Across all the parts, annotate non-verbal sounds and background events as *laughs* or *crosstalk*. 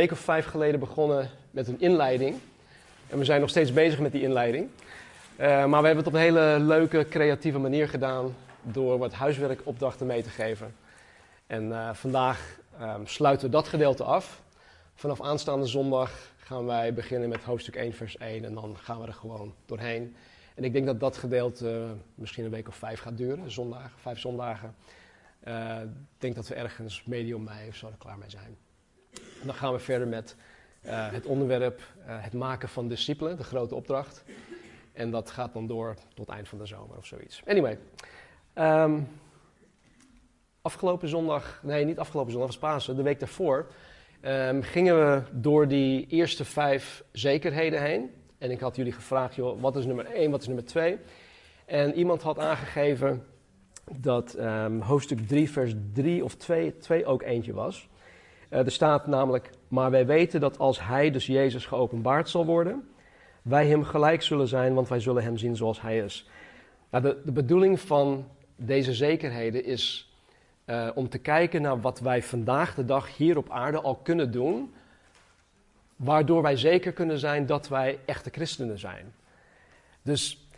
week of vijf geleden begonnen met een inleiding. En we zijn nog steeds bezig met die inleiding. Eh, maar we hebben het op een hele leuke, creatieve manier gedaan door wat huiswerkopdrachten mee te geven. En uh, vandaag um, sluiten we dat gedeelte af. Vanaf aanstaande zondag gaan wij beginnen met hoofdstuk 1, vers 1 en dan gaan we er gewoon doorheen. En ik denk dat dat gedeelte misschien een week of vijf gaat duren, zondagen, vijf zondagen. Uh, ik denk dat we ergens medio mei of zo er klaar mee zijn. En dan gaan we verder met uh, het onderwerp het maken van discipelen, de grote opdracht. En dat gaat dan door tot eind van de zomer of zoiets. Anyway, um, afgelopen zondag, nee niet afgelopen zondag, was Pasen, de week daarvoor, um, gingen we door die eerste vijf zekerheden heen. En ik had jullie gevraagd, joh, wat is nummer 1, wat is nummer 2? En iemand had aangegeven dat um, hoofdstuk 3, vers 3 of 2, 2 ook eentje was. Uh, er staat namelijk, maar wij weten dat als hij, dus Jezus, geopenbaard zal worden, wij hem gelijk zullen zijn, want wij zullen hem zien zoals hij is. Nou, de, de bedoeling van deze zekerheden is uh, om te kijken naar wat wij vandaag de dag hier op aarde al kunnen doen, waardoor wij zeker kunnen zijn dat wij echte christenen zijn. Dus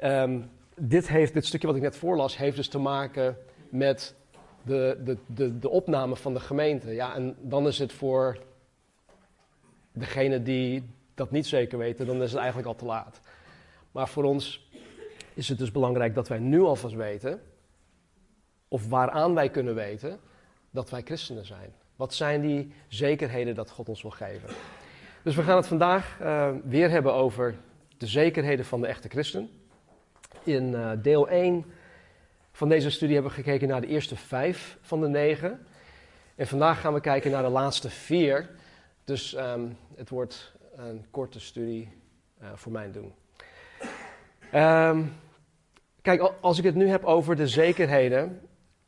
um, dit, heeft, dit stukje wat ik net voorlas, heeft dus te maken met de, de, de, de opname van de gemeente. Ja, en dan is het voor degene die dat niet zeker weten, dan is het eigenlijk al te laat. Maar voor ons is het dus belangrijk dat wij nu alvast weten, of waaraan wij kunnen weten, dat wij christenen zijn. Wat zijn die zekerheden dat God ons wil geven? Dus we gaan het vandaag uh, weer hebben over de zekerheden van de echte christen. In uh, deel 1 van deze studie hebben we gekeken naar de eerste vijf van de negen. En vandaag gaan we kijken naar de laatste vier. Dus um, het wordt een korte studie uh, voor mijn doen. Um, kijk, als ik het nu heb over de zekerheden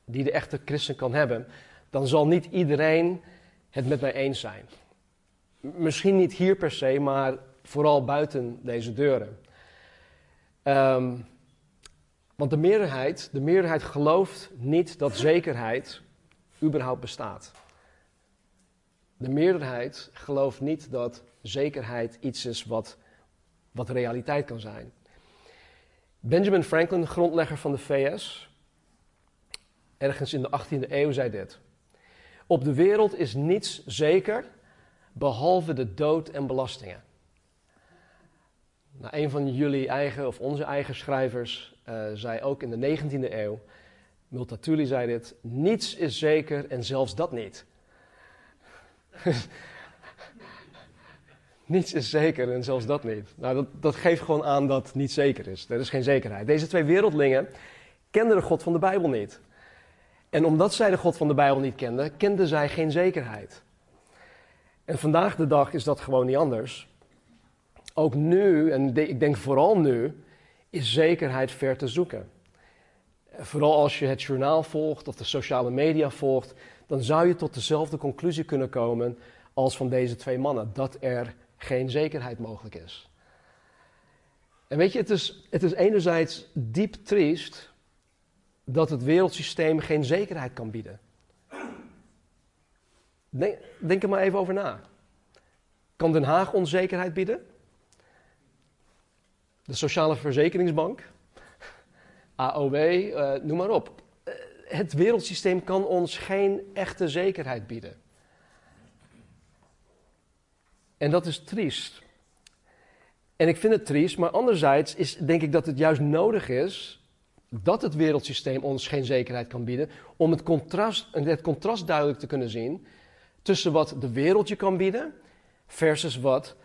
die de echte christen kan hebben, dan zal niet iedereen het met mij eens zijn. Misschien niet hier per se, maar vooral buiten deze deuren. Um, want de meerderheid, de meerderheid gelooft niet dat zekerheid überhaupt bestaat. De meerderheid gelooft niet dat zekerheid iets is wat, wat realiteit kan zijn. Benjamin Franklin, grondlegger van de VS, ergens in de 18e eeuw, zei dit. Op de wereld is niets zeker behalve de dood en belastingen. Nou, een van jullie eigen of onze eigen schrijvers uh, zei ook in de 19e eeuw, Multatuli zei dit, niets is zeker en zelfs dat niet. *laughs* niets is zeker en zelfs dat niet. Nou, dat, dat geeft gewoon aan dat het niet zeker is. Er is geen zekerheid. Deze twee wereldlingen kenden de God van de Bijbel niet. En omdat zij de God van de Bijbel niet kenden, kenden zij geen zekerheid. En vandaag de dag is dat gewoon niet anders. Ook nu, en ik denk vooral nu, is zekerheid ver te zoeken. Vooral als je het journaal volgt of de sociale media volgt, dan zou je tot dezelfde conclusie kunnen komen als van deze twee mannen: dat er geen zekerheid mogelijk is. En weet je, het is, het is enerzijds diep triest dat het wereldsysteem geen zekerheid kan bieden. Denk, denk er maar even over na. Kan Den Haag onzekerheid bieden? De Sociale Verzekeringsbank? AOW, eh, noem maar op. Uh, het wereldsysteem kan ons geen echte zekerheid bieden. En dat is triest. En ik vind het triest, maar anderzijds is, denk ik dat het juist nodig is dat het wereldsysteem ons geen zekerheid kan bieden, om het contrast, het contrast duidelijk te kunnen zien tussen wat de wereld je kan bieden versus wat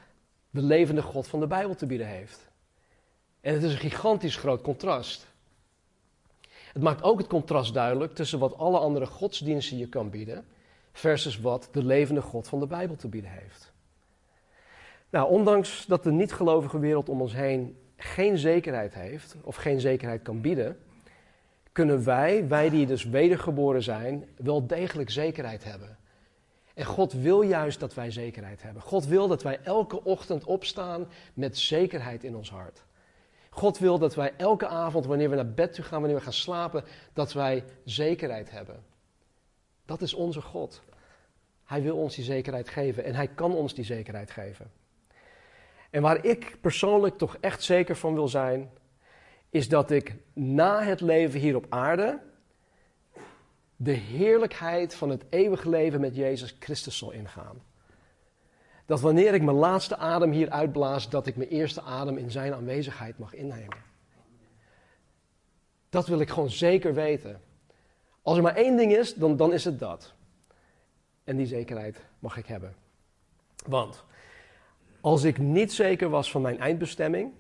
de levende God van de Bijbel te bieden heeft. En het is een gigantisch groot contrast. Het maakt ook het contrast duidelijk tussen wat alle andere godsdiensten je kan bieden versus wat de levende God van de Bijbel te bieden heeft. Nou, ondanks dat de niet-gelovige wereld om ons heen geen zekerheid heeft of geen zekerheid kan bieden, kunnen wij, wij die dus wedergeboren zijn, wel degelijk zekerheid hebben. En God wil juist dat wij zekerheid hebben. God wil dat wij elke ochtend opstaan met zekerheid in ons hart. God wil dat wij elke avond, wanneer we naar bed toe gaan, wanneer we gaan slapen, dat wij zekerheid hebben. Dat is onze God. Hij wil ons die zekerheid geven en hij kan ons die zekerheid geven. En waar ik persoonlijk toch echt zeker van wil zijn, is dat ik na het leven hier op aarde de heerlijkheid van het eeuwige leven met Jezus Christus zal ingaan. Dat wanneer ik mijn laatste adem hier uitblaas, dat ik mijn eerste adem in zijn aanwezigheid mag innemen. Dat wil ik gewoon zeker weten. Als er maar één ding is, dan, dan is het dat. En die zekerheid mag ik hebben. Want als ik niet zeker was van mijn eindbestemming,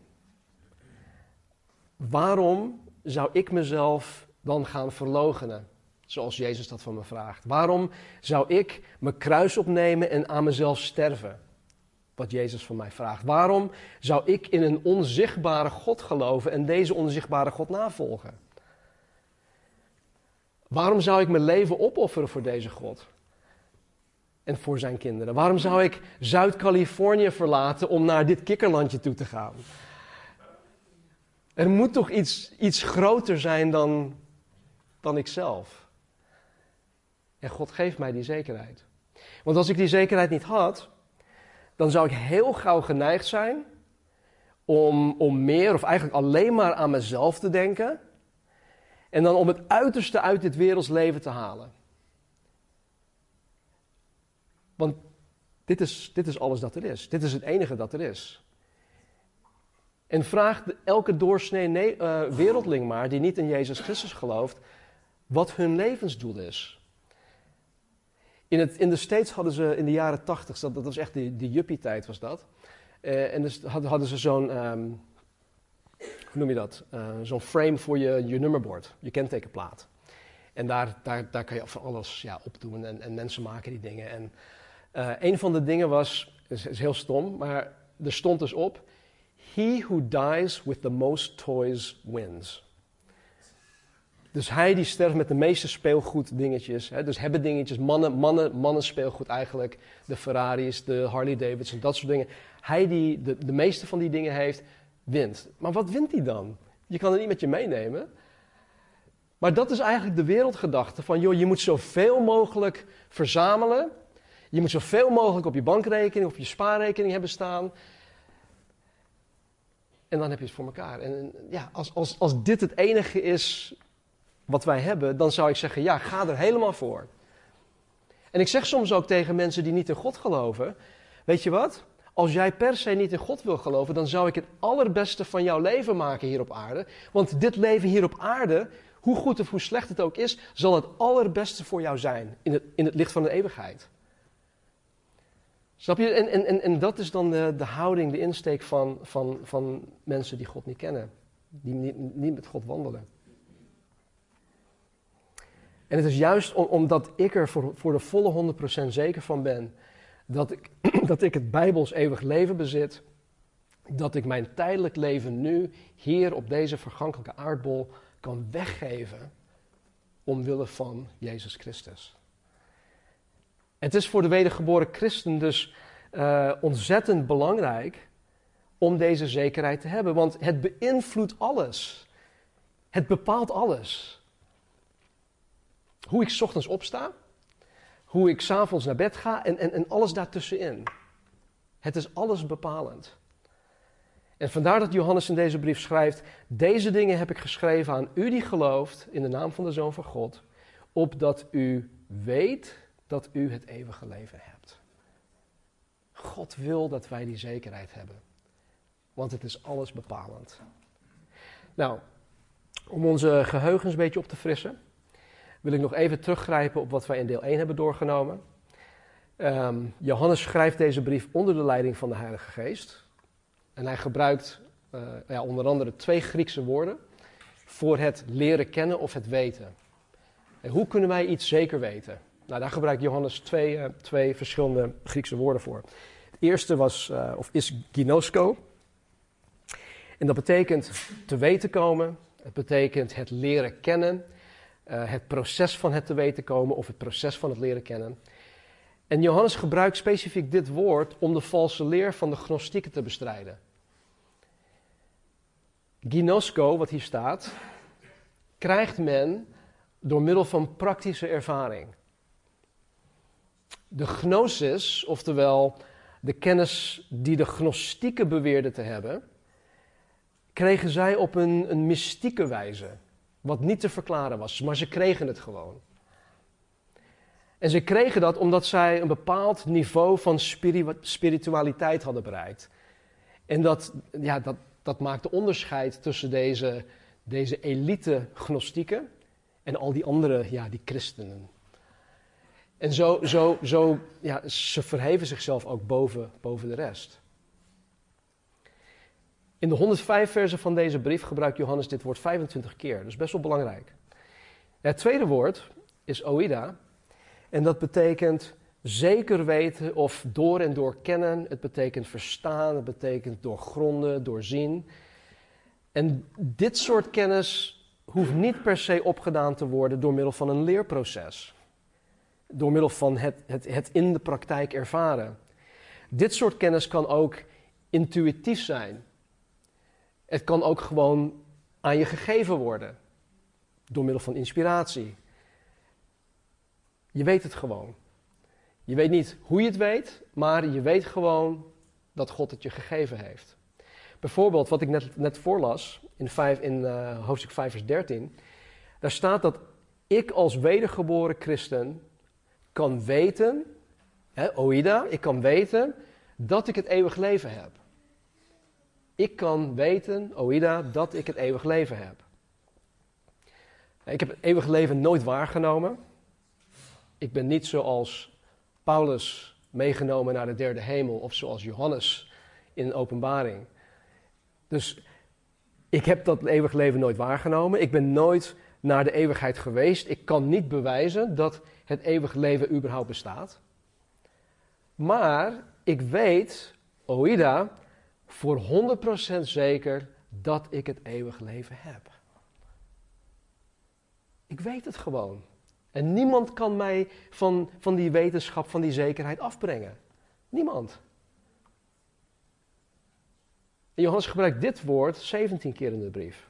waarom zou ik mezelf dan gaan verlogenen? Zoals Jezus dat van me vraagt. Waarom zou ik mijn kruis opnemen en aan mezelf sterven? Wat Jezus van mij vraagt. Waarom zou ik in een onzichtbare God geloven en deze onzichtbare God navolgen? Waarom zou ik mijn leven opofferen voor deze God? En voor zijn kinderen? Waarom zou ik Zuid-Californië verlaten om naar dit kikkerlandje toe te gaan? Er moet toch iets, iets groter zijn dan, dan ikzelf. En God geeft mij die zekerheid. Want als ik die zekerheid niet had, dan zou ik heel gauw geneigd zijn om, om meer of eigenlijk alleen maar aan mezelf te denken. En dan om het uiterste uit dit werelds leven te halen. Want dit is, dit is alles dat er is. Dit is het enige dat er is. En vraag elke doorsnee uh, wereldling maar, die niet in Jezus Christus gelooft, wat hun levensdoel is. In, in de States hadden ze in de jaren tachtig, dat, dat was echt de, de juppie-tijd was dat. Uh, en dus hadden, ze zo'n, um, hoe noem je dat? Uh, zo'n frame voor je, je je kentekenplaat. En daar, daar, daar kan je van alles ja, op doen en, en mensen maken die dingen. En uh, een van de dingen was, is, is heel stom, maar er stond dus op: He who dies with the most toys wins. Dus hij die sterft met de meeste speelgoed dingetjes. Hè, dus hebben dingetjes, mannen, mannen, mannen speelgoed eigenlijk. De Ferraris, de Harley Davidson, dat soort dingen. Hij die de, de meeste van die dingen heeft, wint. Maar wat wint hij dan? Je kan het niet met je meenemen. Maar dat is eigenlijk de wereldgedachte van, joh, je moet zoveel mogelijk verzamelen. Je moet zoveel mogelijk op je bankrekening of je spaarrekening hebben staan. En dan heb je het voor elkaar. En ja, als, als, als dit het enige is wat wij hebben, dan zou ik zeggen, ja, ga er helemaal voor. En ik zeg soms ook tegen mensen die niet in God geloven, weet je wat? Als jij per se niet in God wil geloven, dan zou ik het allerbeste van jouw leven maken hier op aarde. Want dit leven hier op aarde, hoe goed of hoe slecht het ook is, zal het allerbeste voor jou zijn in het, in het licht van de eeuwigheid. Snap je? En, en, en, dat is dan de, de houding, de insteek van, van, van mensen die God niet kennen, die niet, niet met God wandelen. En het is juist omdat ik er voor, voor de volle 100% zeker van ben dat ik, *clears throat* dat ik het Bijbels eeuwig leven bezit, dat ik mijn tijdelijk leven nu hier op deze vergankelijke aardbol kan weggeven omwille van Jezus Christus. Het is voor de wedergeboren christen dus uh, ontzettend belangrijk om deze zekerheid te hebben, want het beïnvloedt alles. Het bepaalt alles. Hoe ik ochtends opsta, hoe ik s'avonds naar bed ga en, en, en alles daartussenin. Het is alles bepalend. En vandaar dat Johannes in deze brief schrijft: Deze dingen heb ik geschreven aan u die gelooft in de naam van de Zoon van God, opdat u weet dat u het eeuwige leven hebt. God wil dat wij die zekerheid hebben, want het is alles bepalend. Nou, om onze geheugens een beetje op te frissen wil ik nog even teruggrijpen op wat wij in deel 1 hebben doorgenomen. Um, Johannes schrijft deze brief onder de leiding van de Heilige Geest. En hij gebruikt uh, ja, onder andere twee Griekse woorden voor het leren kennen of het weten. En hoe kunnen wij iets zeker weten? Nou, daar gebruikt Johannes twee, uh, twee verschillende Griekse woorden voor. Het eerste was, uh, of is ginosko. En dat betekent te weten komen. Het betekent het leren kennen. Uh, het proces van het te weten komen of het proces van het leren kennen. En Johannes gebruikt specifiek dit woord om de valse leer van de gnostieken te bestrijden. Ginosko, wat hier staat, krijgt men door middel van praktische ervaring. De gnosis, oftewel de kennis die de gnostieken beweerden te hebben, kregen zij op een, een mystieke wijze. Wat niet te verklaren was, maar ze kregen het gewoon. En ze kregen dat omdat zij een bepaald niveau van spiritualiteit hadden bereikt. En dat, ja, dat, dat maakte onderscheid tussen deze, deze elite gnostieken en al die andere, ja, die christenen. En zo, zo, zo ja, ze verheven zichzelf ook boven, boven de rest. In de 105 versen van deze brief gebruikt Johannes dit woord 25 keer, dus best wel belangrijk. Het tweede woord is oida, en dat betekent zeker weten of door en door kennen. Het betekent verstaan, het betekent doorgronden, doorzien. En dit soort kennis hoeft niet per se opgedaan te worden door middel van een leerproces. Door middel van het, het, het in de praktijk ervaren. Dit soort kennis kan ook intuïtief zijn. Het kan ook gewoon aan je gegeven worden. Door middel van inspiratie. Je weet het gewoon. Je weet niet hoe je het weet, maar je weet gewoon dat God het je gegeven heeft. Bijvoorbeeld, wat ik net, net voorlas in, in uh, hoofdstuk 5, vers 13. Daar staat dat ik als wedergeboren christen kan weten, hè, oida, ik kan weten dat ik het eeuwig leven heb. Ik kan weten, oida, dat ik het eeuwig leven heb. Ik heb het eeuwig leven nooit waargenomen. Ik ben niet zoals Paulus meegenomen naar de derde hemel of zoals Johannes in een openbaring. Dus ik heb dat eeuwig leven nooit waargenomen. Ik ben nooit naar de eeuwigheid geweest. Ik kan niet bewijzen dat het eeuwig leven überhaupt bestaat. Maar ik weet, Oida, voor 100% zeker dat ik het eeuwig leven heb. Ik weet het gewoon. En niemand kan mij van, van die wetenschap, van die zekerheid afbrengen. Niemand. En Johannes gebruikt dit woord 17 keer in de brief.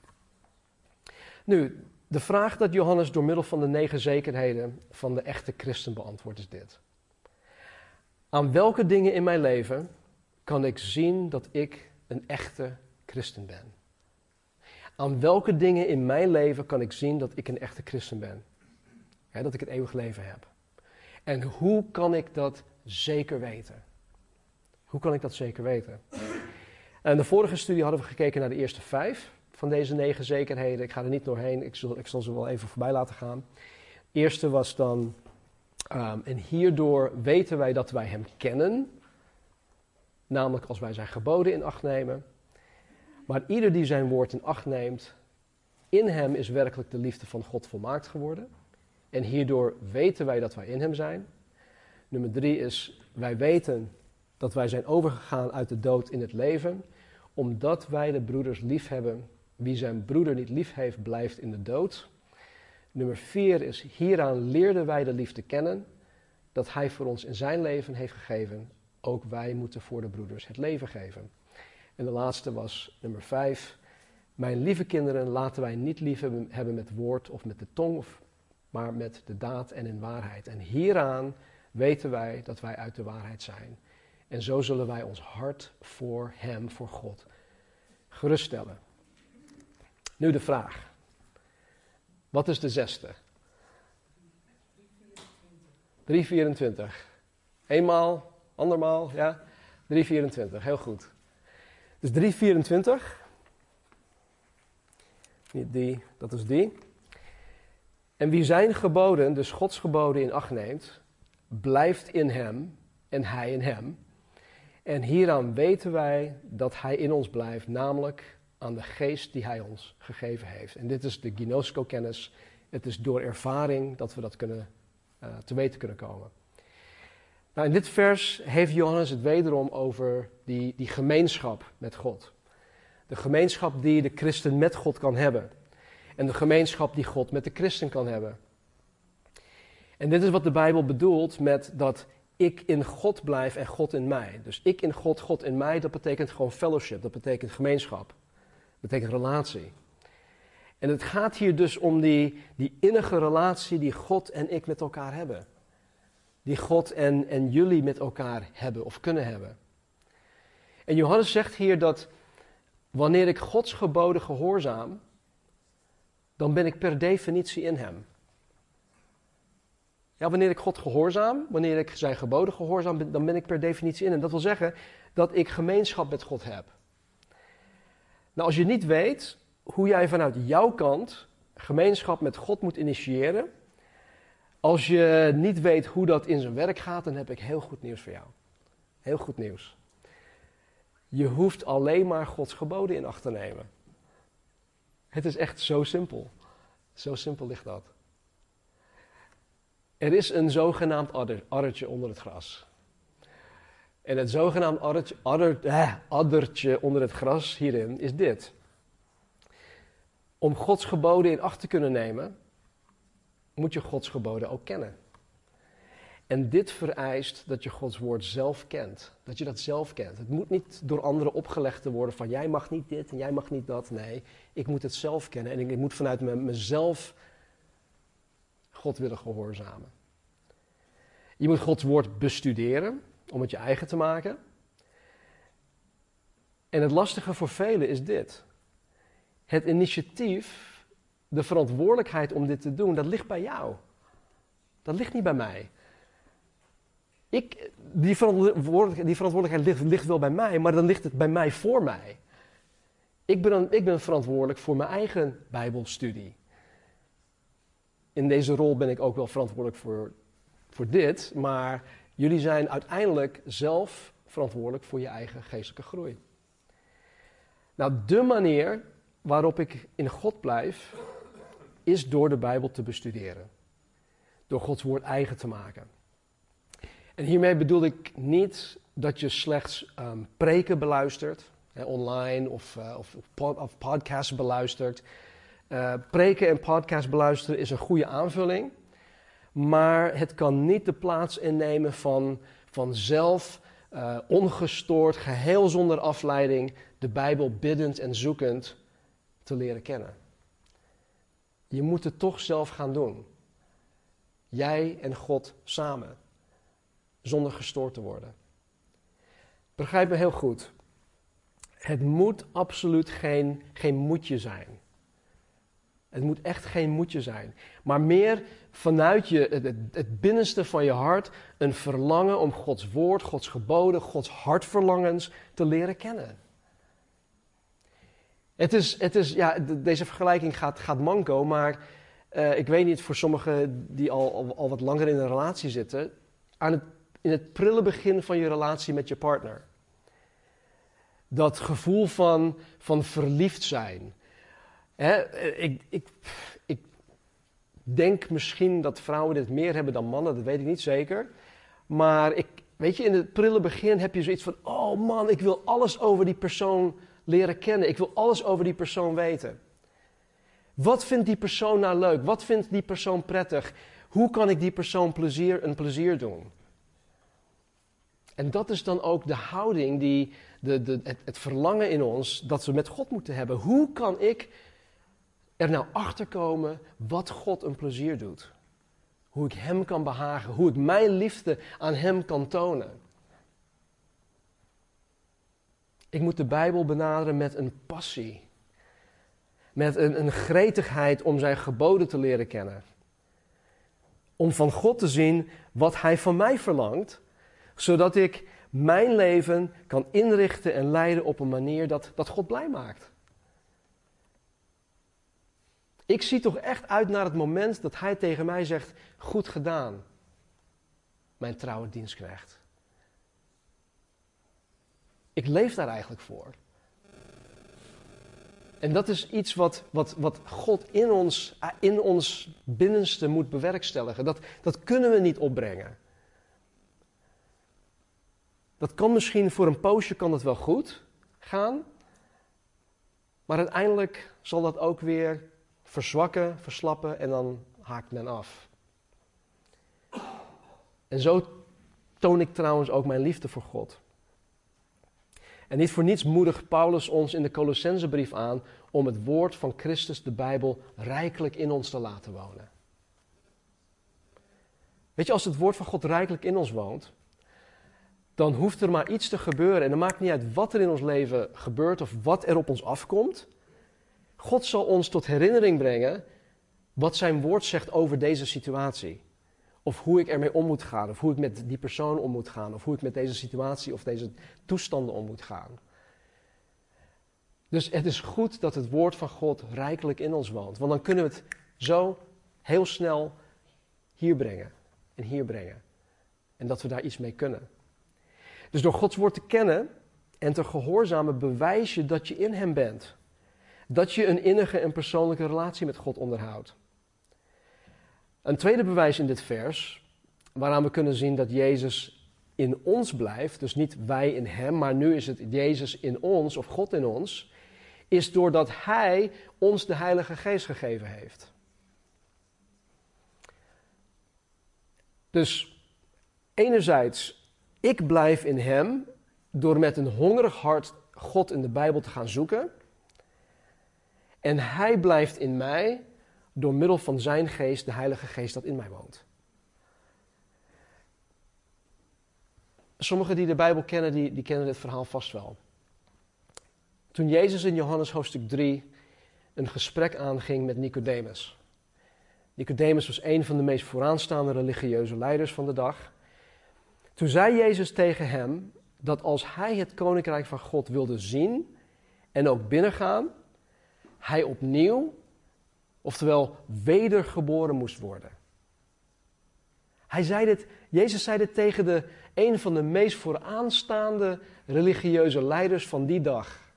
Nu, de vraag dat Johannes door middel van de negen zekerheden van de echte christen beantwoordt is dit. Aan welke dingen in mijn leven kan ik zien dat ik een echte christen ben? Aan welke dingen in mijn leven kan ik zien dat ik een echte christen ben? dat ik het eeuwig leven heb. En hoe kan ik dat zeker weten? Hoe kan ik dat zeker weten? In de vorige studie hadden we gekeken naar de eerste vijf van deze negen zekerheden. Ik ga er niet doorheen, ik zal, ik zal ze wel even voorbij laten gaan. Eerste was dan, um, en hierdoor weten wij dat wij Hem kennen, namelijk als wij Zijn geboden in acht nemen. Maar ieder die Zijn woord in acht neemt, in Hem is werkelijk de liefde van God volmaakt geworden. En hierdoor weten wij dat wij in Hem zijn. Nummer drie is, wij weten dat wij zijn overgegaan uit de dood in het leven, omdat wij de broeders lief hebben. Wie zijn broeder niet lief heeft, blijft in de dood. Nummer vier is, hieraan leerden wij de liefde kennen, dat Hij voor ons in zijn leven heeft gegeven. Ook wij moeten voor de broeders het leven geven. En de laatste was nummer vijf. Mijn lieve kinderen, laten wij niet lief hebben met woord of met de tong maar met de daad en in waarheid. En hieraan weten wij dat wij uit de waarheid zijn. En zo zullen wij ons hart voor Hem, voor God, geruststellen. Nu de vraag. Wat is de zesde? 324. Eenmaal, andermaal, ja? 324, heel goed. Dus 324. Niet die, dat is die. En wie zijn geboden, dus Gods geboden, in acht neemt, blijft in hem en hij in hem. En hieraan weten wij dat hij in ons blijft, namelijk aan de geest die hij ons gegeven heeft. En dit is de gnosco-kennis. Het is door ervaring dat we dat kunnen, uh, te weten kunnen komen. Nou, in dit vers heeft Johannes het wederom over die, die gemeenschap met God. De gemeenschap die de christen met God kan hebben en de gemeenschap die God met de christen kan hebben. En dit is wat de Bijbel bedoelt met dat ik in God blijf en God in mij. Dus ik in God, God in mij, dat betekent gewoon fellowship, dat betekent gemeenschap, dat betekent relatie. En het gaat hier dus om die, die innige relatie die God en ik met elkaar hebben. Die God en, en jullie met elkaar hebben of kunnen hebben. En Johannes zegt hier dat wanneer ik Gods geboden gehoorzaam, dan ben ik per definitie in Hem. Ja, wanneer ik God gehoorzaam, wanneer ik zijn geboden gehoorzaam, dan ben ik per definitie in Hem. Dat wil zeggen dat ik gemeenschap met God heb. Nou, als je niet weet hoe jij vanuit jouw kant gemeenschap met God moet initiëren, als je niet weet hoe dat in zijn werk gaat, dan heb ik heel goed nieuws voor jou. Heel goed nieuws. Je hoeft alleen maar Gods geboden in acht te nemen. Het is echt zo simpel. Zo simpel ligt dat. Er is een zogenaamd adder, addertje onder het gras. En het zogenaamd addertje, adder, addertje onder het gras hierin is dit. Om Gods geboden in acht te kunnen nemen, moet je Gods geboden ook kennen. En dit vereist dat je Gods woord zelf kent. Dat je dat zelf kent. Het moet niet door anderen opgelegd te worden van jij mag niet dit en jij mag niet dat. Nee, ik moet het zelf kennen en ik moet vanuit mezelf God willen gehoorzamen. Je moet Gods woord bestuderen om het je eigen te maken. En het lastige voor velen is dit. Het initiatief, de verantwoordelijkheid om dit te doen, dat ligt bij jou. Dat ligt niet bij mij. Ik, die, verantwoordelijkheid, die verantwoordelijkheid ligt, ligt, wel bij mij, maar dan ligt het bij mij voor mij. Ik ben, ik ben verantwoordelijk voor mijn eigen Bijbelstudie. In deze rol ben ik ook wel verantwoordelijk voor, voor dit, maar jullie zijn uiteindelijk zelf verantwoordelijk voor je eigen geestelijke groei. Nou, de manier waarop ik in God blijf, is door de Bijbel te bestuderen. Door Gods woord eigen te maken. En hiermee bedoel ik niet dat je slechts um, preken beluistert, hè, online of, uh, of, of, podcasts beluistert. Uh, preken en podcasts beluisteren is een goede aanvulling, maar het kan niet de plaats innemen van, van zelf, uh, ongestoord, geheel zonder afleiding, de Bijbel biddend en zoekend te leren kennen. Je moet het toch zelf gaan doen. Jij en God samen zonder gestoord te worden. Begrijp me heel goed. Het moet absoluut geen, geen moedje zijn. Het moet echt geen moedje zijn. Maar meer vanuit je, het, het, binnenste van je hart een verlangen om Gods woord, Gods geboden, Gods hartverlangens te leren kennen. Het is, het is ja, deze vergelijking gaat, gaat manco, maar uh, ik weet niet voor sommigen die al, al, wat langer in een relatie zitten. Aan het in het prille begin van je relatie met je partner. Dat gevoel van, van verliefd zijn. ik, ik, ik denk misschien dat vrouwen dit meer hebben dan mannen, dat weet ik niet zeker. Maar ik, weet je, in het prille begin heb je zoiets van: oh man, ik wil alles over die persoon leren kennen. Ik wil alles over die persoon weten. Wat vindt die persoon nou leuk? Wat vindt die persoon prettig? Hoe kan ik die persoon plezier, een plezier doen? En dat is dan ook de houding, die, de, de, het, het verlangen in ons dat we met God moeten hebben. Hoe kan ik er nou achter komen wat God een plezier doet? Hoe ik Hem kan behagen, hoe ik mijn liefde aan Hem kan tonen. Ik moet de Bijbel benaderen met een passie. Met een, een gretigheid om zijn geboden te leren kennen. Om van God te zien wat Hij van mij verlangt zodat ik mijn leven kan inrichten en leiden op een manier dat, dat God blij maakt. Ik zie toch echt uit naar het moment dat Hij tegen mij zegt: Goed gedaan, mijn trouwe dienstknecht. Ik leef daar eigenlijk voor. En dat is iets wat, wat, wat God in ons, in ons binnenste moet bewerkstelligen. Dat, dat kunnen we niet opbrengen. Dat kan misschien voor een poosje kan dat wel goed gaan. Maar uiteindelijk zal dat ook weer verzwakken, verslappen en dan haakt men af. En zo toon ik trouwens ook mijn liefde voor God. En niet voor niets moedigt Paulus ons in de Colossensebrief aan om het woord van Christus, de Bijbel, rijkelijk in ons te laten wonen. Weet je, als het woord van God rijkelijk in ons woont, dan hoeft er maar iets te gebeuren. En dan maakt niet uit wat er in ons leven gebeurt of wat er op ons afkomt. God zal ons tot herinnering brengen wat zijn woord zegt over deze situatie. Of hoe ik ermee om moet gaan, of hoe ik met die persoon om moet gaan, of hoe ik met deze situatie of deze toestanden om moet gaan. Dus het is goed dat het woord van God rijkelijk in ons woont, want dan kunnen we het zo heel snel hier brengen en hier brengen. En dat we daar iets mee kunnen. Dus door Gods woord te kennen en te gehoorzamen bewijs je dat je in Hem bent. Dat je een innige en persoonlijke relatie met God onderhoudt. Een tweede bewijs in dit vers, waaraan we kunnen zien dat Jezus in ons blijft, dus niet wij in Hem, maar nu is het Jezus in ons of God in ons, is doordat Hij ons de Heilige Geest gegeven heeft. Dus enerzijds, ik blijf in Hem door met een hongerig hart God in de Bijbel te gaan zoeken. En Hij blijft in mij door middel van Zijn geest, de Heilige Geest dat in mij woont. Sommigen die de Bijbel kennen, die, die kennen dit verhaal vast wel. Toen Jezus in Johannes hoofdstuk 3 een gesprek aanging met Nicodemus. Nicodemus was een van de meest vooraanstaande religieuze leiders van de dag. Toen zei Jezus tegen hem dat als hij het koninkrijk van God wilde zien en ook binnengaan, hij opnieuw, oftewel wedergeboren moest worden. Hij zei dit, Jezus zei dit tegen de, een van de meest vooraanstaande religieuze leiders van die dag.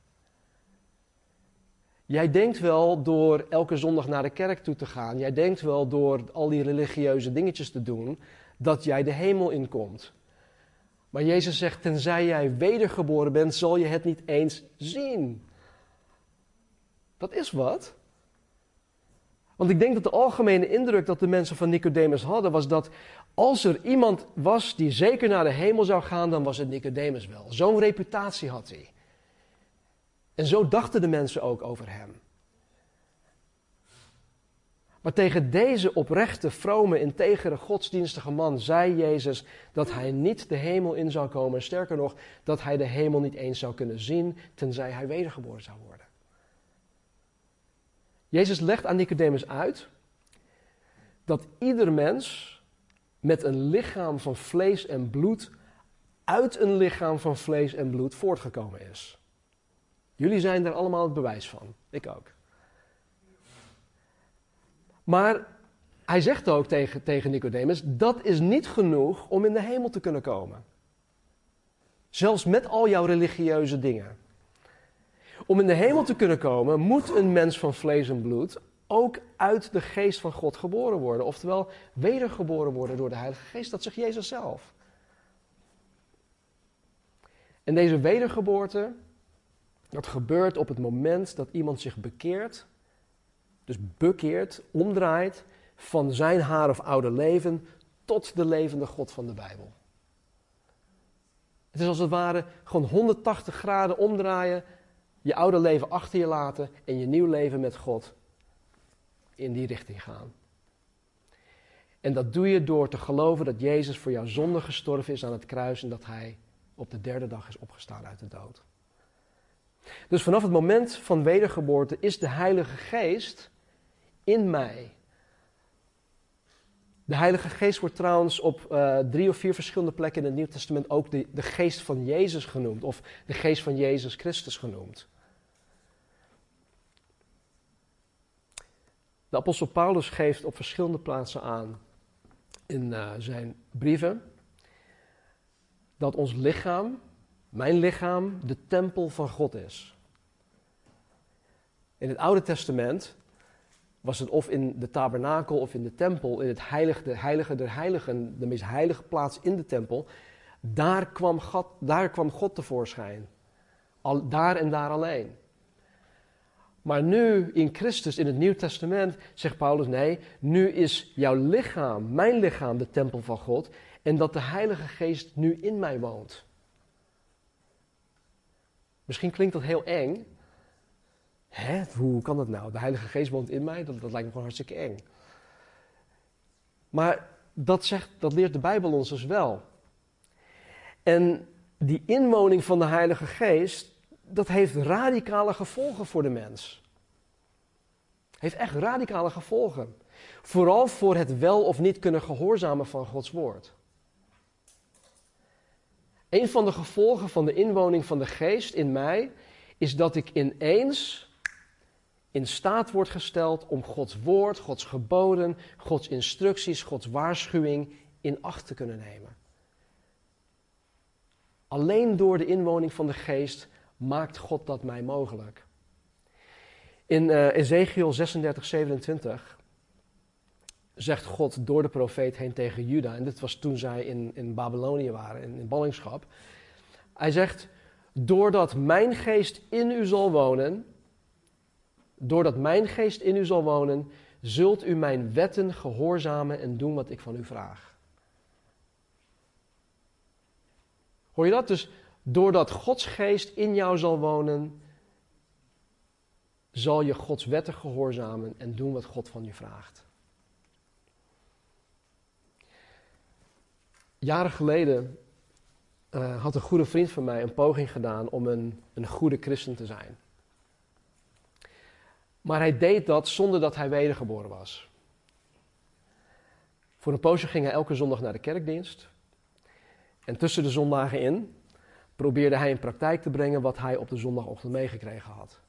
Jij denkt wel door elke zondag naar de kerk toe te gaan, jij denkt wel door al die religieuze dingetjes te doen, dat jij de hemel inkomt. Maar Jezus zegt, tenzij jij wedergeboren bent, zal je het niet eens zien. Dat is wat. Want ik denk dat de algemene indruk dat de mensen van Nicodemus hadden, was dat als er iemand was die zeker naar de hemel zou gaan, dan was het Nicodemus wel. Zo'n reputatie had hij. En zo dachten de mensen ook over hem. Maar tegen deze oprechte, vrome, integere, godsdienstige man zei Jezus dat hij niet de hemel in zou komen. Sterker nog, dat hij de hemel niet eens zou kunnen zien, tenzij hij wedergeboren zou worden. Jezus legt aan Nicodemus uit dat ieder mens met een lichaam van vlees en bloed uit een lichaam van vlees en bloed voortgekomen is. Jullie zijn daar allemaal het bewijs van. Ik ook. Maar hij zegt ook tegen, tegen Nicodemus: dat is niet genoeg om in de hemel te kunnen komen. Zelfs met al jouw religieuze dingen. Om in de hemel te kunnen komen, moet een mens van vlees en bloed ook uit de geest van God geboren worden. Oftewel, wedergeboren worden door de Heilige Geest. Dat zegt Jezus zelf. En deze wedergeboorte, dat gebeurt op het moment dat iemand zich bekeert, dus bekeert, omdraait van zijn haar of oude leven tot de levende God van de Bijbel. Het is als het ware gewoon 180 graden omdraaien, je oude leven achter je laten en je nieuw leven met God in die richting gaan. En dat doe je door te geloven dat Jezus voor jouw zonde gestorven is aan het kruis en dat Hij op de derde dag is opgestaan uit de dood. Dus vanaf het moment van wedergeboorte is de Heilige Geest in mij. De Heilige Geest wordt trouwens op uh, drie of vier verschillende plekken in het Nieuw Testament ook de, de geest van Jezus genoemd, of de geest van Jezus Christus genoemd. De apostel Paulus geeft op verschillende plaatsen aan in uh, zijn brieven dat ons lichaam, mijn lichaam, de tempel van God is. In het Oude Testament was het of in de tabernakel of in de tempel, in het heilige, de heilige der heiligen, de meest heilige plaats in de tempel, daar kwam God, daar kwam God tevoorschijn. Al, daar en daar alleen. Maar nu in Christus, in het Nieuw Testament, zegt Paulus: nee, nu is jouw lichaam, mijn lichaam, de tempel van God. En dat de Heilige Geest nu in mij woont. Misschien klinkt dat heel eng. Hè, hoe kan dat nou? De Heilige Geest woont in mij? Dat, dat lijkt me gewoon hartstikke eng. Maar dat, zegt, dat leert de Bijbel ons dus wel. En die inwoning van de Heilige Geest, dat heeft radicale gevolgen voor de mens. Heeft echt radicale gevolgen. Vooral voor het wel of niet kunnen gehoorzamen van Gods woord. Een van de gevolgen van de inwoning van de geest in mij is dat ik ineens in staat word gesteld om Gods woord, Gods geboden, Gods instructies, Gods waarschuwing in acht te kunnen nemen. Alleen door de inwoning van de geest maakt God dat mij mogelijk. In uh, Ezekiel 36, 27 zegt God door de profeet heen tegen Juda, en dit was toen zij in, in Babylonië waren, in, in ballingschap. Hij zegt, doordat mijn geest in u zal wonen, doordat mijn geest in u zal wonen, zult u mijn wetten gehoorzamen en doen wat ik van u vraag. Hoor je dat? Dus doordat Gods geest in jou zal wonen, zal je Gods wetten gehoorzamen en doen wat God van je vraagt. Jaren geleden uh, had een goede vriend van mij een poging gedaan om een, een goede christen te zijn. Maar hij deed dat zonder dat hij wedergeboren was. Voor een poosje ging hij elke zondag naar de kerkdienst. En tussen de zondagen in probeerde hij in praktijk te brengen wat hij op de zondagochtend meegekregen had.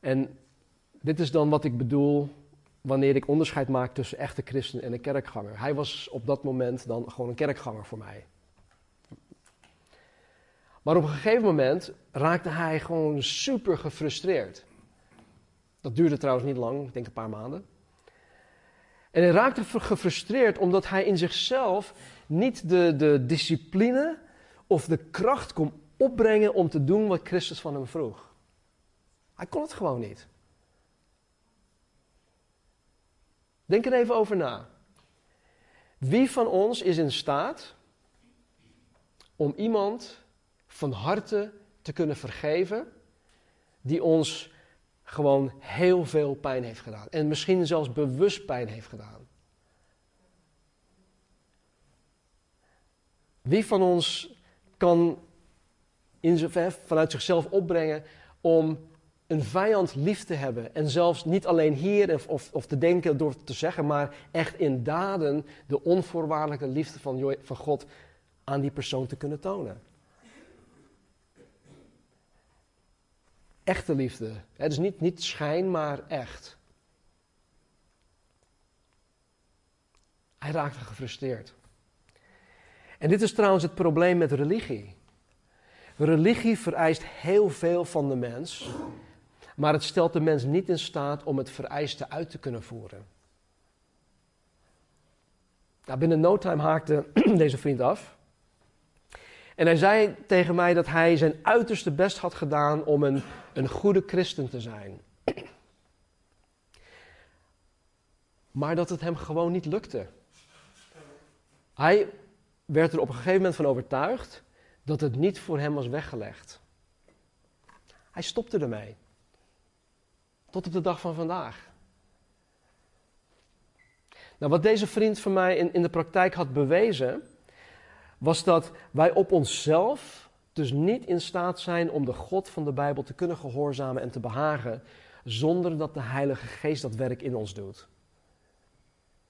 En dit is dan wat ik bedoel wanneer ik onderscheid maak tussen echte christen en een kerkganger. Hij was op dat moment dan gewoon een kerkganger voor mij. Maar op een gegeven moment raakte hij gewoon super gefrustreerd. Dat duurde trouwens niet lang, ik denk een paar maanden. En hij raakte gefrustreerd omdat hij in zichzelf niet de, de discipline of de kracht kon opbrengen om te doen wat Christus van hem vroeg. Hij kon het gewoon niet. Denk er even over na. Wie van ons is in staat om iemand van harte te kunnen vergeven die ons gewoon heel veel pijn heeft gedaan en misschien zelfs bewust pijn heeft gedaan? Wie van ons kan in vanuit zichzelf opbrengen om een vijand lief te hebben. En zelfs niet alleen hier of, of te denken door te zeggen, maar echt in daden de onvoorwaardelijke liefde van, God aan die persoon te kunnen tonen. Echte liefde. Het is niet, niet schijn, maar echt. Hij raakte gefrustreerd. En dit is trouwens het probleem met religie. Religie vereist heel veel van de mens, maar het stelt de mens niet in staat om het vereiste uit te kunnen voeren. Nou, binnen no time haakte *clears throat* deze vriend af. En hij zei tegen mij dat hij zijn uiterste best had gedaan om een, een goede christen te zijn. *clears throat* Maar dat het hem gewoon niet lukte. Hij werd er op een gegeven moment van overtuigd dat het niet voor hem was weggelegd. Hij stopte ermee. Tot op de dag van vandaag. Nou, wat deze vriend van mij in, in de praktijk had bewezen, was dat wij op onszelf dus niet in staat zijn om de God van de Bijbel te kunnen gehoorzamen en te behagen, zonder dat de Heilige Geest dat werk in ons doet.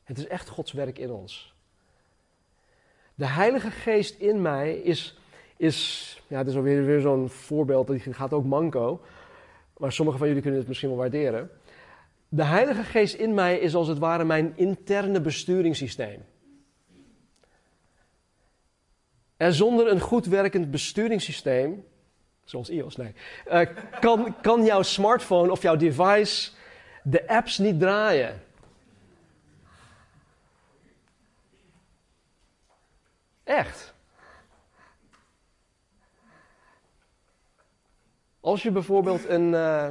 Het is echt Gods werk in ons. De Heilige Geest in mij is, is ja, het is alweer weer zo'n voorbeeld, die gaat ook manco. Maar sommigen van jullie kunnen het misschien wel waarderen. De Heilige Geest in mij is als het ware mijn interne besturingssysteem. En zonder een goed werkend besturingssysteem, zoals iOS, nee, uh, kan, kan jouw smartphone of jouw device de apps niet draaien. Echt. Als je bijvoorbeeld een, uh,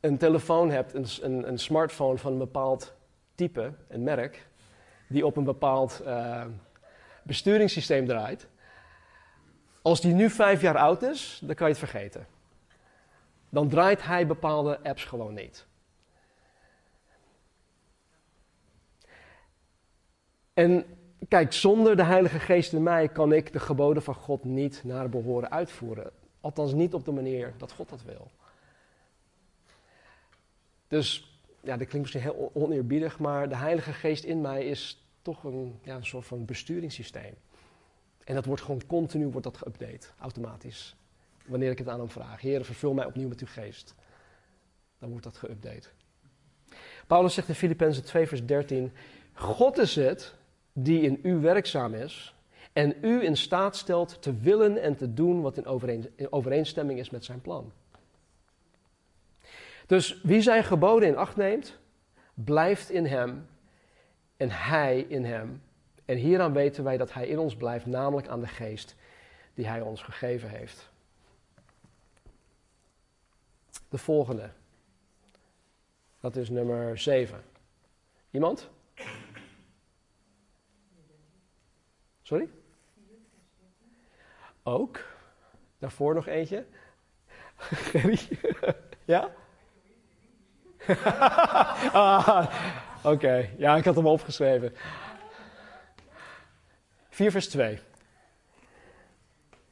een telefoon hebt, een, een, smartphone van een bepaald type, een merk, die op een bepaald uh, besturingssysteem draait. Als die nu vijf jaar oud is, dan kan je het vergeten. Dan draait hij bepaalde apps gewoon niet. En kijk, zonder de Heilige Geest in mij kan ik de geboden van God niet naar behoren uitvoeren. Althans niet op de manier dat God dat wil. Dus, ja, dat klinkt misschien heel oneerbiedig, maar de Heilige Geest in mij is toch een, ja, een soort van besturingssysteem. En dat wordt gewoon continu wordt dat geüpdate, automatisch. Wanneer ik het aan hem vraag. Heer, vervul mij opnieuw met uw geest. Dan wordt dat geüpdate. Paulus zegt in Filippenzen 2 vers 13. God is het die in u werkzaam is en u in staat stelt te willen en te doen wat in, overeenstemming is met zijn plan. Dus wie zijn geboden in acht neemt, blijft in hem en hij in hem. En hieraan weten wij dat hij in ons blijft, namelijk aan de geest die hij ons gegeven heeft. De volgende. Dat is nummer 7. Iemand? Sorry? Ook. Daarvoor nog eentje. *laughs* Ja? *laughs* ah, Oké, ja, ik had hem opgeschreven. 4 vers 2.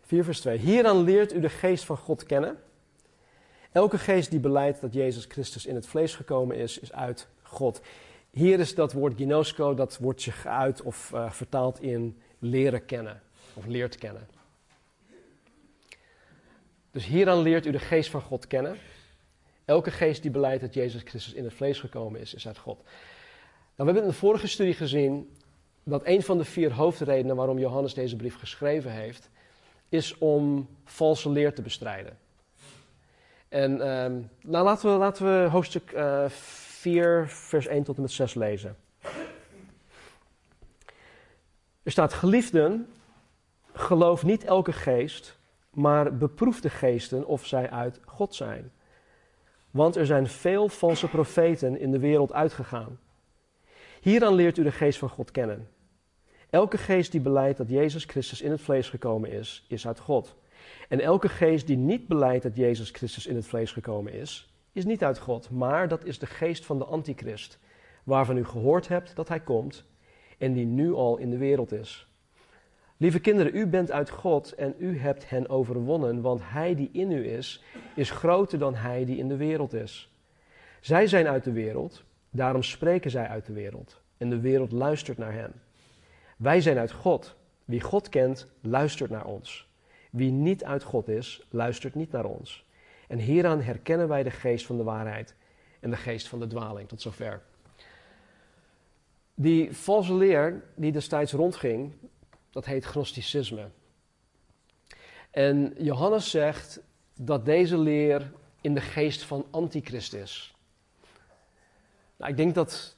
4 vers 2. Hieraan leert u de geest van God kennen. Elke geest die beleidt dat Jezus Christus in het vlees gekomen is, is uit God. Hier is dat woord ginosko, dat wordt zich geuit of uh, vertaald in leren kennen of leert kennen. Dus hieraan leert u de geest van God kennen. Elke geest die beleidt dat Jezus Christus in het vlees gekomen is, is uit God. Nou, we hebben in de vorige studie gezien dat een van de vier hoofdredenen waarom Johannes deze brief geschreven heeft, is om valse leer te bestrijden. En um, nou, laten, we, laten we hoofdstuk uh, eh, 4, vers 1 tot en met 6 lezen. Er staat: Geliefden, geloof niet elke geest, maar beproef de geesten of zij uit God zijn. Want er zijn veel valse profeten in de wereld uitgegaan. Hieraan leert u de geest van God kennen. Elke geest die beleidt dat Jezus Christus in het vlees gekomen is, is uit God. En elke geest die niet beleidt dat Jezus Christus in het vlees gekomen is, is niet uit God, maar dat is de geest van de antichrist, waarvan u gehoord hebt dat hij komt en die nu al in de wereld is. Lieve kinderen, u bent uit God en u hebt hen overwonnen, want hij die in u is, is groter dan hij die in de wereld is. Zij zijn uit de wereld, daarom spreken zij uit de wereld, en de wereld luistert naar hen. Wij zijn uit God. Wie God kent, luistert naar ons. Wie niet uit God is, luistert niet naar ons. En hieraan herkennen wij de geest van de waarheid en de geest van de dwaling. Tot zover. Die valse leer die destijds rondging, dat heet gnosticisme. En Johannes zegt dat deze leer in de geest van antichrist is. Nou, ik denk dat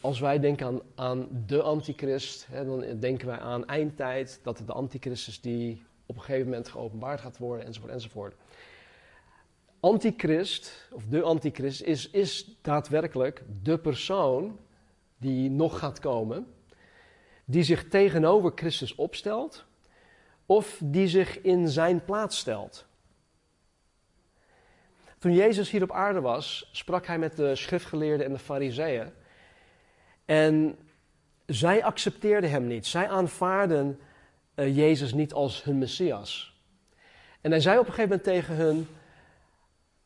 als wij denken aan, aan de antichrist, hè, dan denken wij aan eindtijd, dat het de antichrist is die op een gegeven moment geopenbaard gaat worden, enzovoort, enzovoort. Antichrist, of de antichrist, is, is daadwerkelijk de persoon die nog gaat komen, die zich tegenover Christus opstelt, of die zich in zijn plaats stelt. Toen Jezus hier op aarde was, sprak hij met de schriftgeleerden en de fariseeën. En zij accepteerden hem niet. Zij aanvaarden uh, Jezus niet als hun Messias. En hij zei op een gegeven moment tegen hun: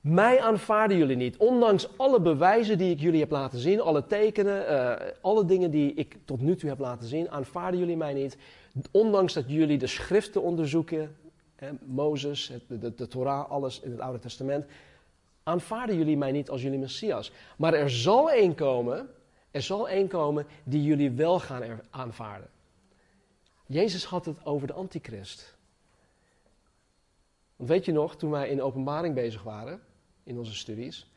Mij aanvaarden jullie niet. Ondanks alle bewijzen die ik jullie heb laten zien, alle tekenen, uh, alle dingen die ik tot nu toe heb laten zien, aanvaarden jullie mij niet. Ondanks dat jullie de schriften onderzoeken, hè, Mozes, de, de, de Torah, alles in het Oude Testament, aanvaarden jullie mij niet als jullie Messias. Maar er zal één komen, er zal één komen die jullie wel gaan aanvaarden. Jezus had het over de antichrist. Want weet je nog, toen wij in openbaring bezig waren, in onze studies,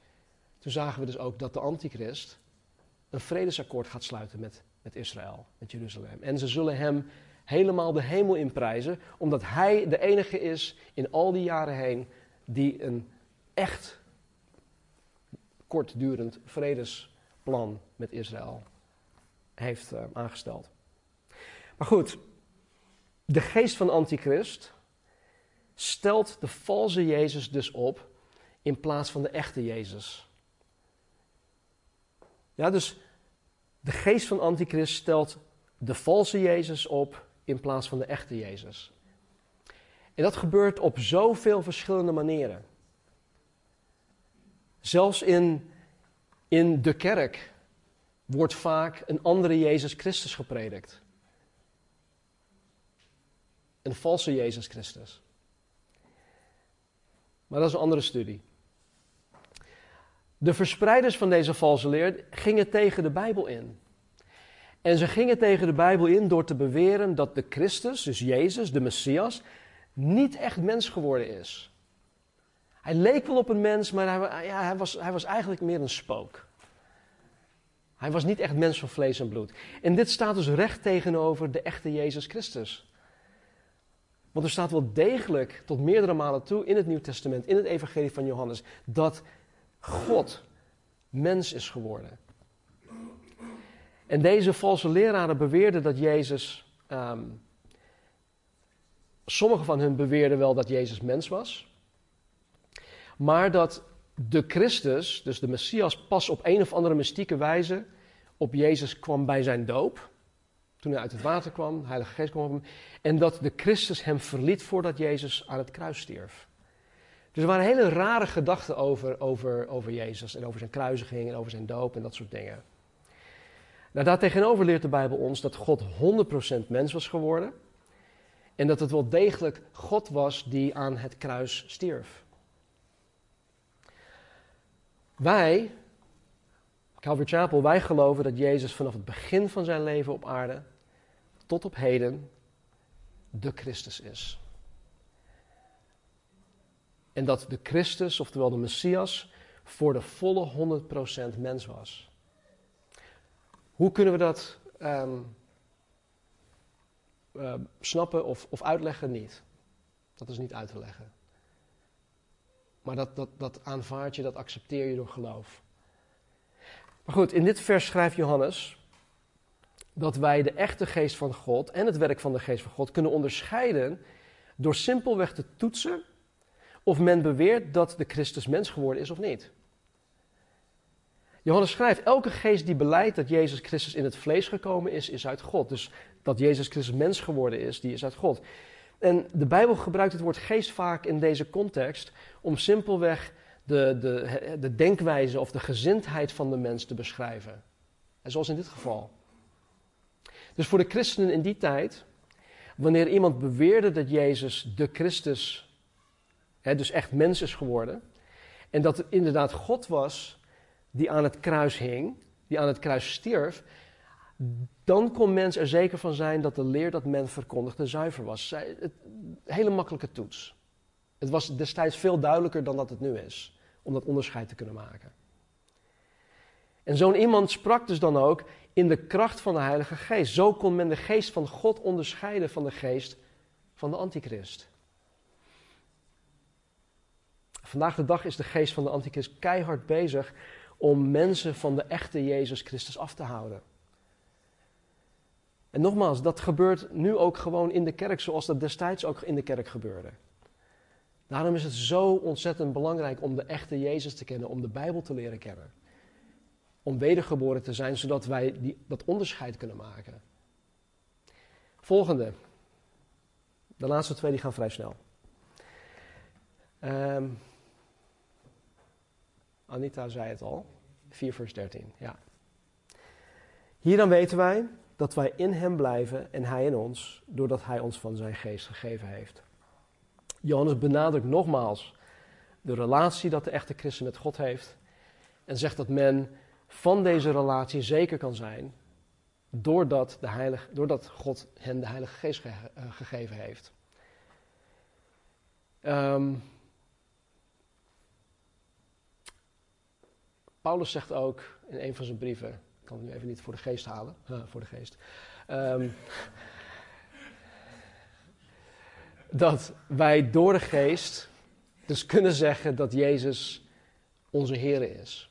toen zagen we dus ook dat de antichrist een vredesakkoord gaat sluiten met, met Israël, met Jeruzalem. En ze zullen hem helemaal de hemel inprijzen, omdat hij de enige is in al die jaren heen die een echt kortdurend vredesplan met Israël heeft uh, aangesteld. Maar goed, de geest van Antichrist stelt de valse Jezus dus op in plaats van de echte Jezus. Ja, dus de geest van Antichrist stelt de valse Jezus op in plaats van de echte Jezus. En dat gebeurt op zoveel verschillende manieren. Zelfs in, in de kerk wordt vaak een andere Jezus Christus gepredikt. Een valse Jezus Christus. Maar dat is een andere studie. De verspreiders van deze valse leer gingen tegen de Bijbel in. En ze gingen tegen de Bijbel in door te beweren dat de Christus, dus Jezus, de Messias, niet echt mens geworden is. Hij leek wel op een mens, maar hij, ja, hij, was, hij was eigenlijk meer een spook. Hij was niet echt mens van vlees en bloed. En dit staat dus recht tegenover de echte Jezus Christus. Want er staat wel degelijk tot meerdere malen toe in het Nieuw Testament, in het Evangelie van Johannes, dat God mens is geworden. En deze valse leraren beweerden dat Jezus. Um, sommigen van hen beweerden wel dat Jezus mens was. Maar dat de Christus, dus de Messias, pas op een of andere mystieke wijze op Jezus kwam bij zijn doop. Toen hij uit het water kwam, de Heilige Geest kwam op hem. En dat de Christus hem verliet voordat Jezus aan het kruis stierf. Dus er waren hele rare gedachten over, over, over Jezus en over zijn kruisiging en over zijn doop en dat soort dingen. Nou, daartegenover leert de Bijbel ons dat God 100% mens was geworden. En dat het wel degelijk God was die aan het kruis stierf. Wij, Calvary Chapel, wij geloven dat Jezus vanaf het begin van zijn leven op aarde tot op heden de Christus is. En dat de Christus, oftewel de Messias, voor de volle 100% mens was. Hoe kunnen we dat um, uh, snappen of, of uitleggen? Niet. Dat is niet uit te leggen. Maar dat, dat, dat aanvaard je, dat accepteer je door geloof. Maar goed, in dit vers schrijft Johannes dat wij de echte geest van God en het werk van de geest van God kunnen onderscheiden door simpelweg te toetsen of men beweert dat de Christus mens geworden is of niet. Johannes schrijft, elke geest die beleidt dat Jezus Christus in het vlees gekomen is, is uit God. Dus dat Jezus Christus mens geworden is, die is uit God. En de Bijbel gebruikt het woord geest vaak in deze context om simpelweg de, de, de denkwijze of de gezindheid van de mens te beschrijven. En zoals in dit geval. Dus voor de christenen in die tijd, wanneer iemand beweerde dat Jezus de Christus, dus echt mens is geworden, en dat het inderdaad God was die aan het kruis hing, die aan het kruis stierf, dan kon mens er zeker van zijn dat de leer dat men verkondigde zuiver was. Het, hele makkelijke toets. Het was destijds veel duidelijker dan dat het nu is, om dat onderscheid te kunnen maken. En zo'n iemand sprak dus dan ook in de kracht van de Heilige Geest. Zo kon men de geest van God onderscheiden van de geest van de Antichrist. Vandaag de dag is de geest van de Antichrist keihard bezig om mensen van de echte Jezus Christus af te houden. En nogmaals, dat gebeurt nu ook gewoon in de kerk zoals dat destijds ook in de kerk gebeurde. Daarom is het zo ontzettend belangrijk om de echte Jezus te kennen, om de Bijbel te leren kennen. Om wedergeboren te zijn, zodat wij dat onderscheid kunnen maken. Volgende. De laatste twee die gaan vrij snel. Um, Anita zei het al. 4 vers 13, ja. Hier dan weten wij dat wij in hem blijven en hij in ons, doordat hij ons van zijn geest gegeven heeft. Johannes benadrukt nogmaals de relatie dat de echte christen met God heeft en zegt dat men van deze relatie zeker kan zijn doordat, de doordat God hen de Heilige Geest eh, gegeven heeft. Um, Paulus zegt ook in een van zijn brieven, ik kan het nu even niet voor de geest halen, *laughs* voor de geest, um, dat wij door de geest dus kunnen zeggen dat Jezus onze Heer is.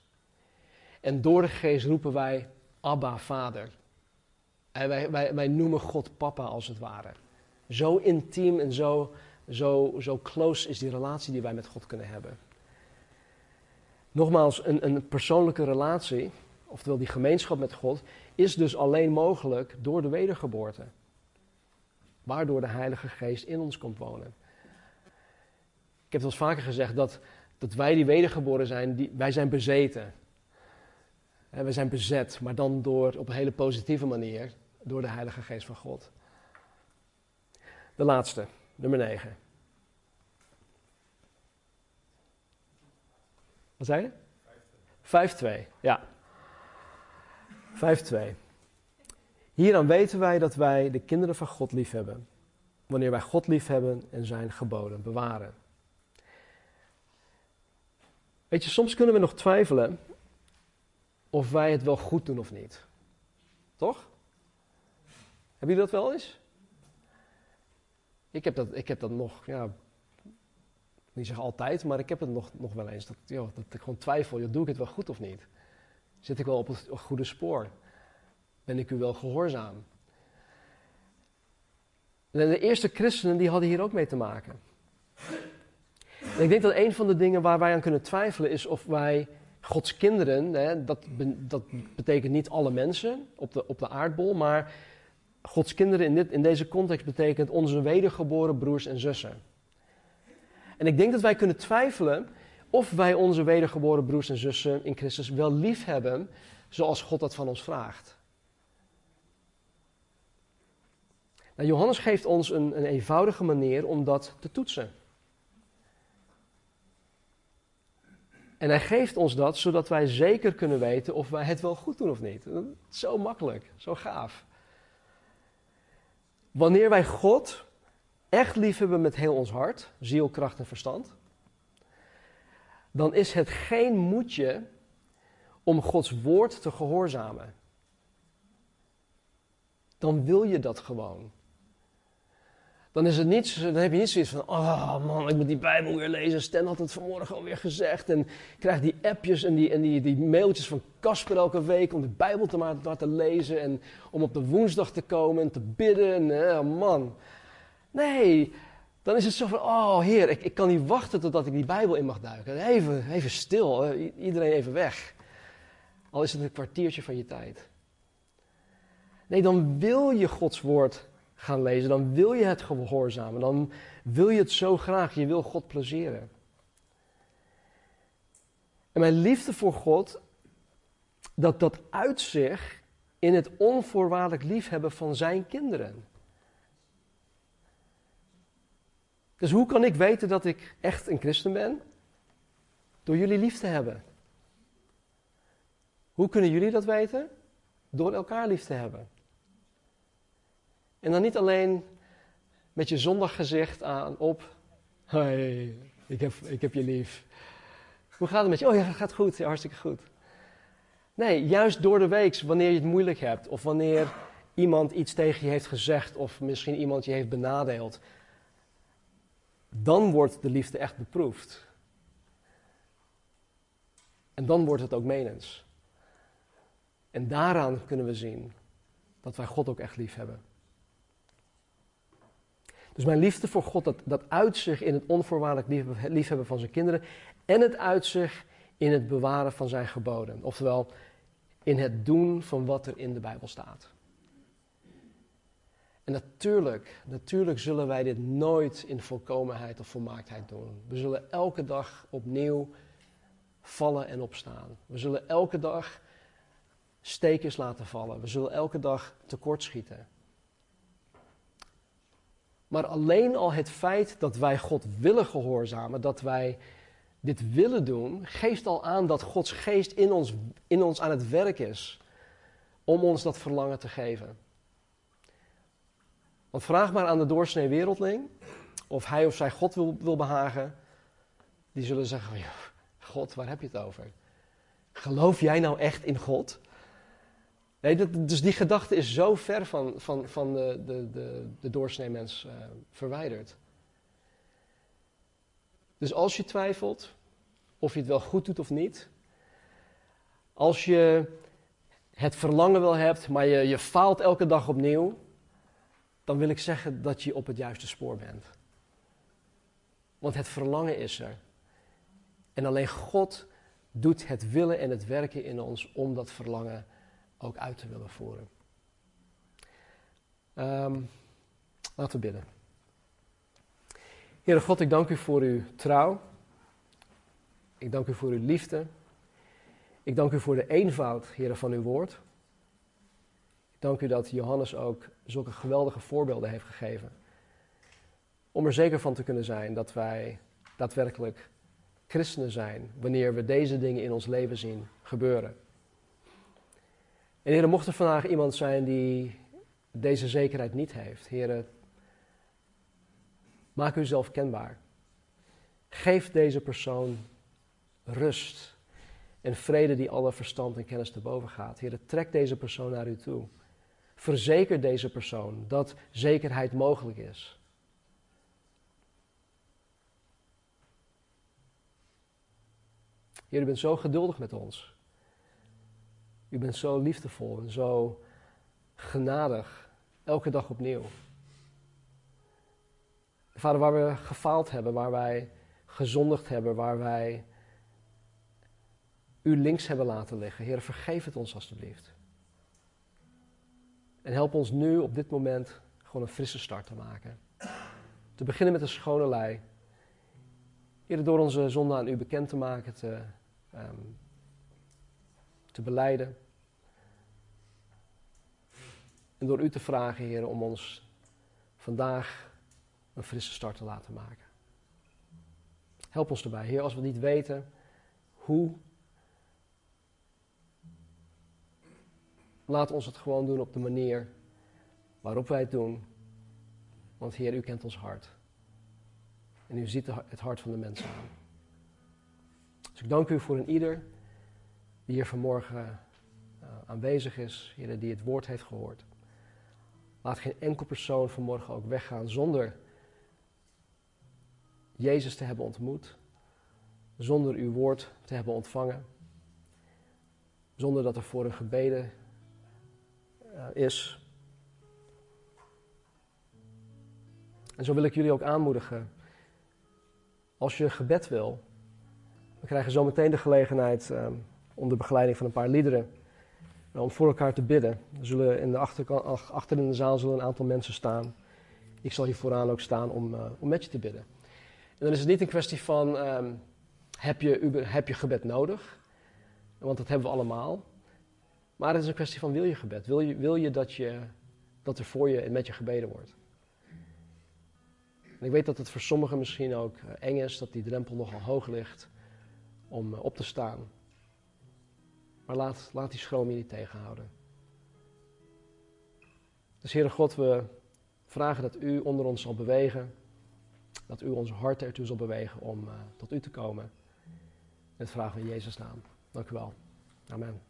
En door de geest roepen wij Abba, Vader. En wij, wij, wij noemen God Papa als het ware. Zo intiem en zo, zo, zo close is die relatie die wij met God kunnen hebben. Nogmaals, een, een persoonlijke relatie oftewel die gemeenschap met God, is dus alleen mogelijk door de wedergeboorte. Waardoor de Heilige Geest in ons komt wonen. Ik heb het al vaker gezegd dat, dat wij die wedergeboren zijn, die, wij zijn bezeten. En we zijn bezet, maar dan door, op een hele positieve manier door de Heilige Geest van God. De laatste, nummer 9. Wat zei je? 5-2, ja. 5-2. Hieraan weten wij dat wij de kinderen van God liefhebben. Wanneer wij God liefhebben en zijn geboden bewaren. Weet je, soms kunnen we nog twijfelen of wij het wel goed doen of niet. Toch? Hebben jullie dat wel eens? Ik heb dat, ik heb dat nog, ja, niet zeg altijd, maar ik heb het nog, nog wel eens. Dat, joh, dat ik gewoon twijfel, joh, doe ik het wel goed of niet? Zit ik wel op het goede spoor? Ben ik u wel gehoorzaam? De eerste christenen die hadden hier ook mee te maken. En ik denk dat een van de dingen waar wij aan kunnen twijfelen is of wij Gods kinderen, hè, dat, dat betekent niet alle mensen op de, op de aardbol, maar Gods kinderen in, dit, in deze context betekent onze wedergeboren broers en zussen. En ik denk dat wij kunnen twijfelen of wij onze wedergeboren broers en zussen in Christus wel lief hebben zoals God dat van ons vraagt. Nou, Johannes geeft ons een, een eenvoudige manier om dat te toetsen. En hij geeft ons dat zodat wij zeker kunnen weten of wij het wel goed doen of niet. Zo makkelijk, zo gaaf. Wanneer wij God echt lief hebben met heel ons hart, ziel, kracht en verstand, dan is het geen moedje om Gods woord te gehoorzamen. Dan wil je dat gewoon. Dan, is het niet, dan heb je niet zoiets van, oh man, ik moet die Bijbel weer lezen. Stan had het vanmorgen alweer gezegd. En krijg die appjes en die, en die, die mailtjes van Casper elke week om de Bijbel te, maar, te lezen. En om op de woensdag te komen en te bidden. En, oh man. Nee, dan is het zo van, oh heer, ik, ik kan niet wachten totdat ik die Bijbel in mag duiken. Even, even stil, iedereen even weg. Al is het een kwartiertje van je tijd. Nee, dan wil je Gods woord gaan lezen, dan wil je het gehoorzamen, dan wil je het zo graag, je wil God plezieren. En mijn liefde voor God, dat dat uitzicht in het onvoorwaardelijk liefhebben van zijn kinderen. Dus hoe kan ik weten dat ik echt een christen ben? Door jullie lief te hebben. Hoe kunnen jullie dat weten? Door elkaar lief te hebben. En dan niet alleen met je zondaggezicht aan op. Hoi, ik heb, ik heb je lief. Hoe gaat het met je? Oh ja, het gaat goed. Hartstikke goed. Nee, juist door de week, wanneer je het moeilijk hebt. Of wanneer iemand iets tegen je heeft gezegd. Of misschien iemand je heeft benadeeld. Dan wordt de liefde echt beproefd. En dan wordt het ook menens. En daaraan kunnen we zien dat wij God ook echt lief hebben. Dus mijn liefde voor God, dat, dat uitzicht in het onvoorwaardelijk liefhebben van zijn kinderen. En het uitzicht in het bewaren van zijn geboden. Oftewel, in het doen van wat er in de Bijbel staat. En natuurlijk, natuurlijk zullen wij dit nooit in volkomenheid of volmaaktheid doen. We zullen elke dag opnieuw vallen en opstaan. We zullen elke dag stekers laten vallen. We zullen elke dag tekortschieten. Maar alleen al het feit dat wij God willen gehoorzamen, dat wij dit willen doen, geeft al aan dat Gods geest in ons, in ons aan het werk is om ons dat verlangen te geven. Want vraag maar aan de doorsnee wereldling of hij of zij God wil, wil behagen. Die zullen zeggen: God, waar heb je het over? Geloof jij nou echt in God? Nee, dat, dus die gedachte is zo ver van, van, van de, de, de, de doorsneemens uh, verwijderd. Dus als je twijfelt of je het wel goed doet of niet, als je het verlangen wel hebt, maar je, je faalt elke dag opnieuw, dan wil ik zeggen dat je op het juiste spoor bent. Want het verlangen is er. En alleen God doet het willen en het werken in ons om dat verlangen ook uit te willen voeren. Um, laten we bidden. Heere God, ik dank u voor uw trouw. Ik dank u voor uw liefde. Ik dank u voor de eenvoud, Heere, van uw woord. Dank u dat Johannes ook zulke geweldige voorbeelden heeft gegeven. Om er zeker van te kunnen zijn dat wij daadwerkelijk christenen zijn wanneer we deze dingen in ons leven zien gebeuren. En heren, mocht er vandaag iemand zijn die deze zekerheid niet heeft, heren, maak uzelf kenbaar. Geef deze persoon rust en vrede die alle verstand en kennis te boven gaat. Heren, trek deze persoon naar u toe. Verzeker deze persoon dat zekerheid mogelijk is. Heer, u bent zo geduldig met ons. U bent zo liefdevol en zo genadig, elke dag opnieuw. Vader, waar we gefaald hebben, waar wij gezondigd hebben, waar wij u links hebben laten liggen. Heer, vergeef het ons alstublieft. En help ons nu op dit moment gewoon een frisse start te maken. Te beginnen met een schone lei. Heer, door onze zonde aan u bekend te maken, te, um, te beleiden. En door u te vragen, Heer, om ons vandaag een frisse start te laten maken. Help ons erbij, Heer, als we niet weten hoe. Laat ons het gewoon doen op de manier waarop wij het doen. Want Heer, u kent ons hart. En u ziet het hart van de mensen aan. Dus ik dank u voor een ieder die hier vanmorgen uh, aanwezig is, Heer, die het woord heeft gehoord. Laat geen enkel persoon vanmorgen ook weggaan zonder Jezus te hebben ontmoet, zonder uw woord te hebben ontvangen, zonder dat er voor een gebeden is. En zo wil ik jullie ook aanmoedigen. Als je gebed wil, we krijgen zo meteen de gelegenheid um, onder begeleiding van een paar liederen om voor elkaar te bidden. Er zullen in de achterkant, achter in de zaal zullen een aantal mensen staan. Ik zal hier vooraan ook staan om, uh, om met je te bidden. En dan is het niet een kwestie van, um, heb, je, heb je gebed nodig? Want dat hebben we allemaal. Maar het is een kwestie van, wil je gebed? Wil je, wil je, dat, je dat er voor je en met je gebeden wordt? Ik weet dat het voor sommigen misschien ook eh, eng is, dat die drempel nogal hoog ligt om eh, op te staan. Maar laat, laat die schroom je niet tegenhouden. Dus Heere God, we vragen dat u onder ons zal bewegen. Dat u ons hart ertoe zal bewegen om uh, tot u te komen. En dat vragen we in Jezus' naam. Dank u wel. Amen.